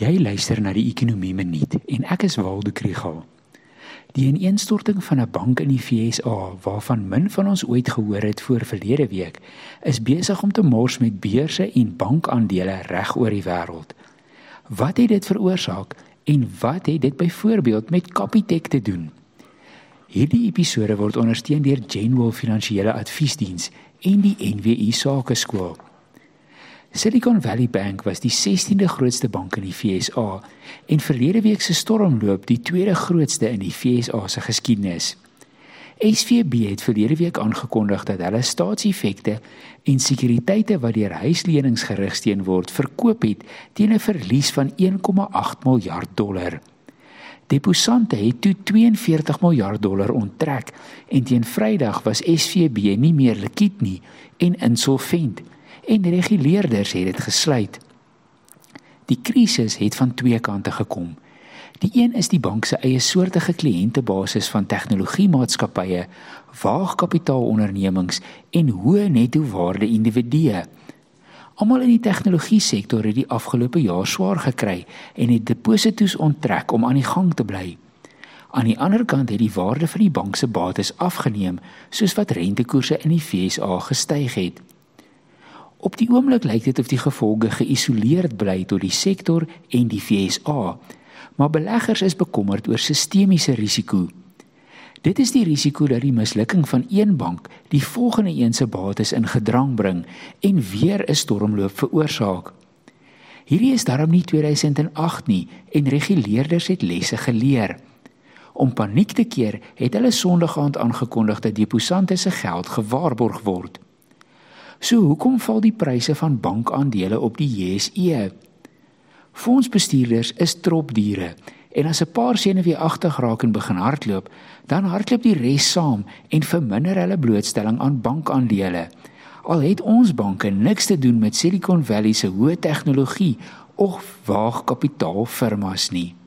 Jy luister na die Ekonomie Minuut en ek is Waldo Krügel. Die ineenstorting van 'n bank in die FSA waarvan min van ons ooit gehoor het voor verlede week, is besig om te mors met beurse en bankaandele reg oor die wêreld. Wat het dit veroorsaak en wat het dit byvoorbeeld met Capitec te doen? Hierdie episode word ondersteun deur Genwell Finansiële Adviesdiens en die NWI Sakeskool. Silicon Valley Bank was die 16de grootste bank in die FSA en verlede week se stormloop die tweede grootste in die FSA se geskiedenis. SVB het verlede week aangekondig dat hulle staatseffekte en sekuriteite wat deur huislenings gerigsteen word, verkoop het teen 'n verlies van 1,8 miljard dollar. Deposante het toe 42 miljard dollar onttrek en teen Vrydag was SVB nie meer likwid nie en insolvent en reguleerders het dit gesluit. Die krisis het van twee kante gekom. Die een is die bank se eie soortige kliëntebasis van tegnologiemaatskappye, waagkapitaalondernemings en hoë nettowaarde individue. Almal in die tegnologie sektor het die afgelope jaar swaar gekry en het deposito's onttrek om aan die gang te bly. Aan die ander kant het die waarde van die bank se bates afgeneem soos wat rentekoerse in die FSA gestyg het. Op die oomblik lyk dit of die gevolge geïsoleerd bly tot die sektor en die FSA, maar beleggers is bekommerd oor sistemiese risiko. Dit is die risiko dat die mislukking van een bank die volgende een se bates in gedrang bring en weer 'n stormloop veroorsaak. Hierdie is daarom nie 2008 nie en reguleerders het lesse geleer. Om paniek te keer, het hulle Sondag aand aangekondig dat deposante se geld gewaarborg word. So hoekom val die pryse van bankaandele op die JSE? Fondsbestuurders is tropdiere en as 'n paar senuweeagtig raak en begin hardloop, dan hardloop die res saam en verminder hulle blootstelling aan bankaandele. Al het ons banke niks te doen met Silicon Valley se hoë tegnologie of waagkapitaal firmas nie.